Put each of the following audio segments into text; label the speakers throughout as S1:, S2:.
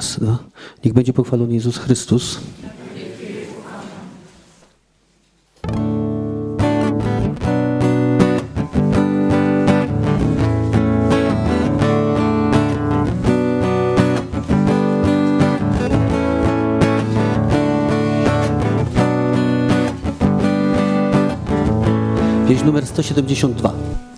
S1: Raz, dwa. Niech będzie pochwalony Jezus Chrystus. Pieśń numer 172.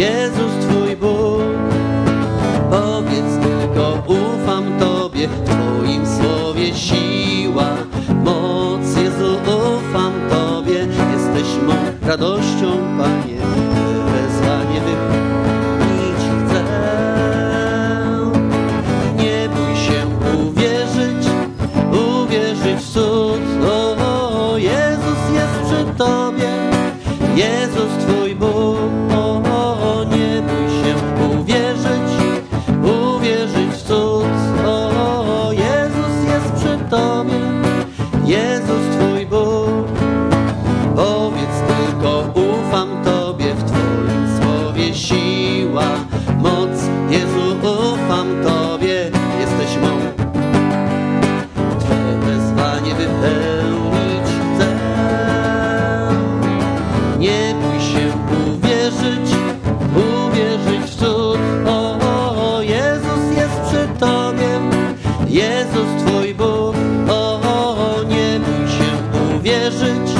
S2: Jezus Twój Bóg. Powiedz tylko, ufam Tobie, w Twoim słowie siła, moc, Jezu, ufam Tobie, jesteś mą radością, Panie, wezwanie wypełnić chcę. Nie bój się uwierzyć, uwierzyć w cud, o, Jezus jest przy Tobie, Jezus Twój Bóg, się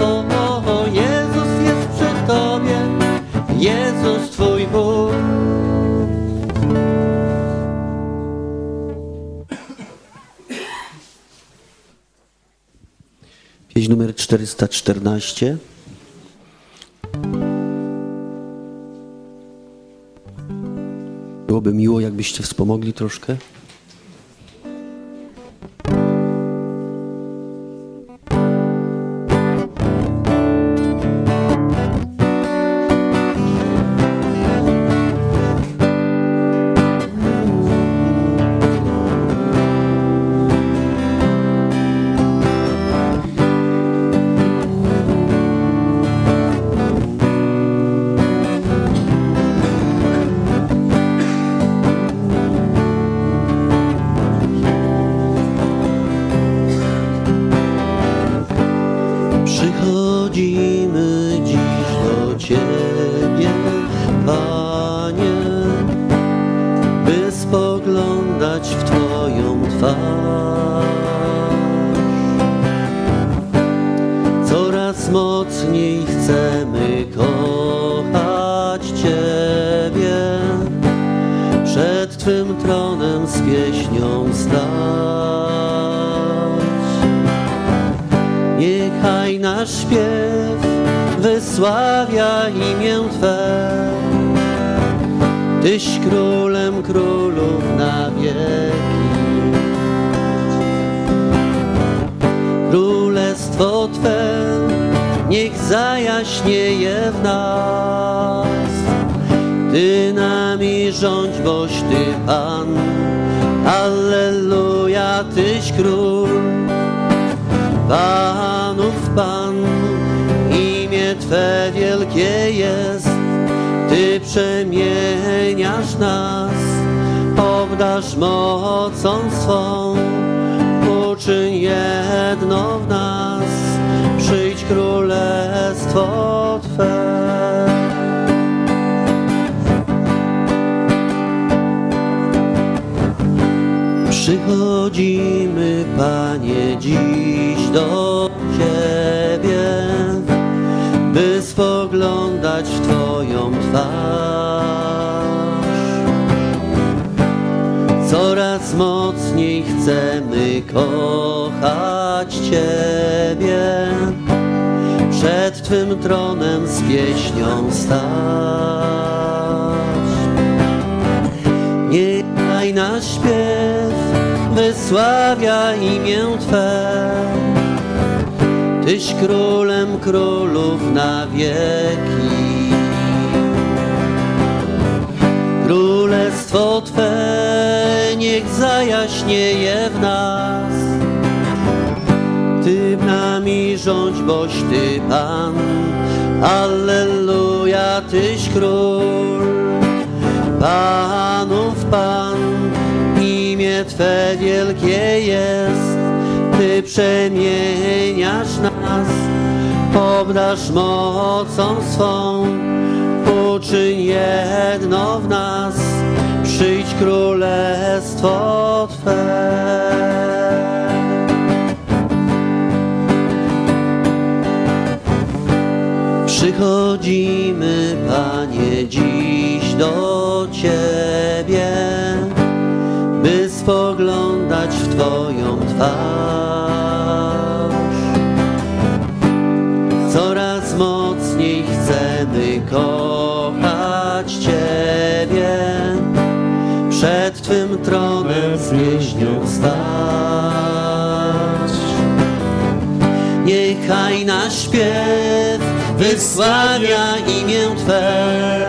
S2: O, o, o, Jezus jest przy Tobie, Jezus Twój Bóg.
S1: Pieśń numer 414. Byłoby miło, jakbyście wspomogli troszkę.
S2: Ciebie, Panie, by spoglądać w Twoją twarz. Coraz mocniej chcemy kochać Ciebie, przed Twym tronem z pieśnią stać. Niechaj nasz śpiew wysławia imię Twe. Tyś królem królów na wieki. Królestwo Twe niech zajaśnieje w nas. Ty nami rządź, boś Ty Pan. Tyś król, Panów Pan, imię Twe wielkie jest, Ty przemieniasz nas, obdasz mocą swą, uczyń jedno w nas, przyjdź królestwo Twe. Przychodzimy, Panie, dziś do Ciebie, by spoglądać w Twoją twarz. Coraz mocniej chcemy kochać Ciebie, przed Twym tronem z pieśnią stać. Niechaj nasz śpiew wysławia imię Twe. Tyś królem królów na wieki. Królestwo Twe niech zajaśnieje w nas. Ty nami rządź, boś Ty Pan. Alleluja, Tyś król. Panów Pan, Twe wielkie jest, Ty przemieniasz nas, obdasz mocą swą, uczyń jedno w nas, przyjdź królestwo Twe. Przychodzimy, Panie, dziś do Ciebie, Twoją twarz. Coraz mocniej chcemy kochać Ciebie, przed Twym tronem z pieśnią stać. Niechaj nasz śpiew wysławia imię Twe.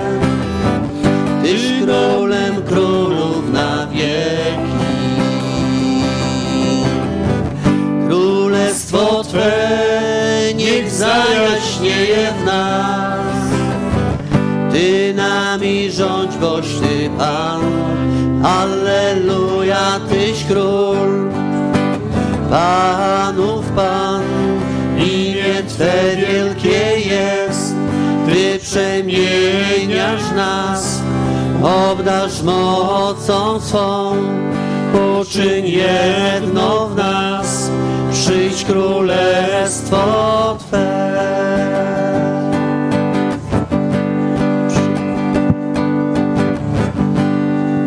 S2: Tyś królem królów na wieki. Królestwo Twe niech zajaśnieje w nas. Ty nami rządź, boś Ty Pan. Alleluja, Tyś król. Panów Pan, imię Twe wielkie jest, Ty przemieniasz nas, obdasz mocą swą, uczyń jedno w nas, przyjdź królestwo Twe.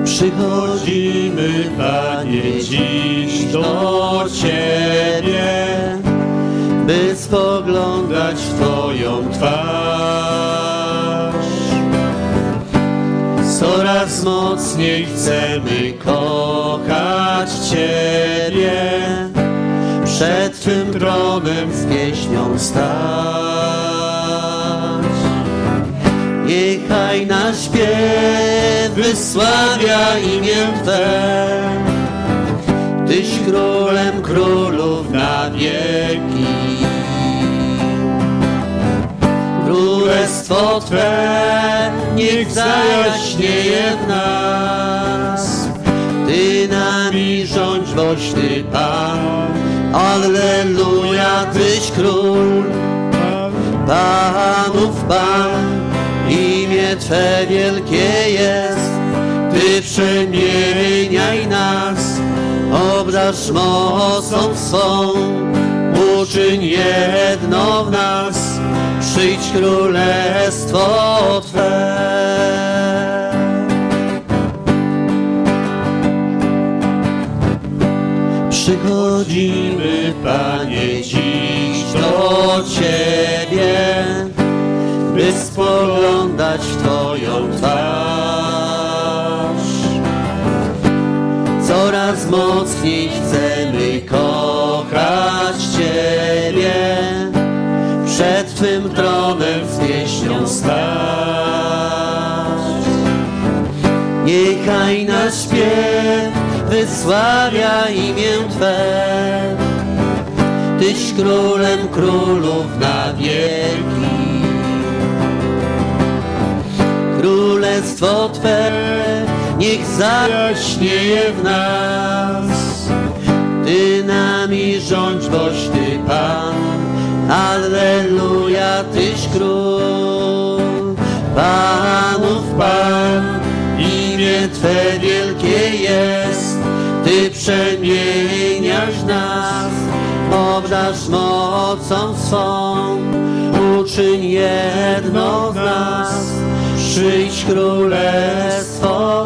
S2: Przychodzimy,
S3: Panie, dziś do Ciebie,
S2: by spoglądać w
S3: Twoją twarz.
S2: Coraz
S3: Mocniej chcemy kochać Ciebie,
S2: przed Twym
S3: tronem
S2: z pieśnią stać. Niechaj nasz śpiew wysławia imię Twe. Tyś królem królów
S3: na wieki.
S2: Królestwo Twe niech zajaśnieje w nas. Ty nami rządź, boś Ty Pan. Alleluja, Tyś Król. Panów Pan, imię Twe wielkie jest. Ty przemieniaj nas, obdasz mocą swą. Uczyń jedno w nas, przyjdź królestwo Twe. Przychodzimy, Panie, dziś do Ciebie, by spoglądać w Twoją twarz. Coraz mocniej chcemy kochać Ciebie, przed Twym tronem z pieśnią stać. Niechaj nasz śpiew wysławia imię Twe. Tyś królem królów na wieki. Królestwo Twe niech zajaśnieje w nas. Ty nami rządź, boś Ty Pan. Alleluja, Tyś król. Panów Pan, imię Twe wielkie jest. Przemieniasz nas, obdarz mocą swą. Uczyń jedno z nas, przyjdź królestwo.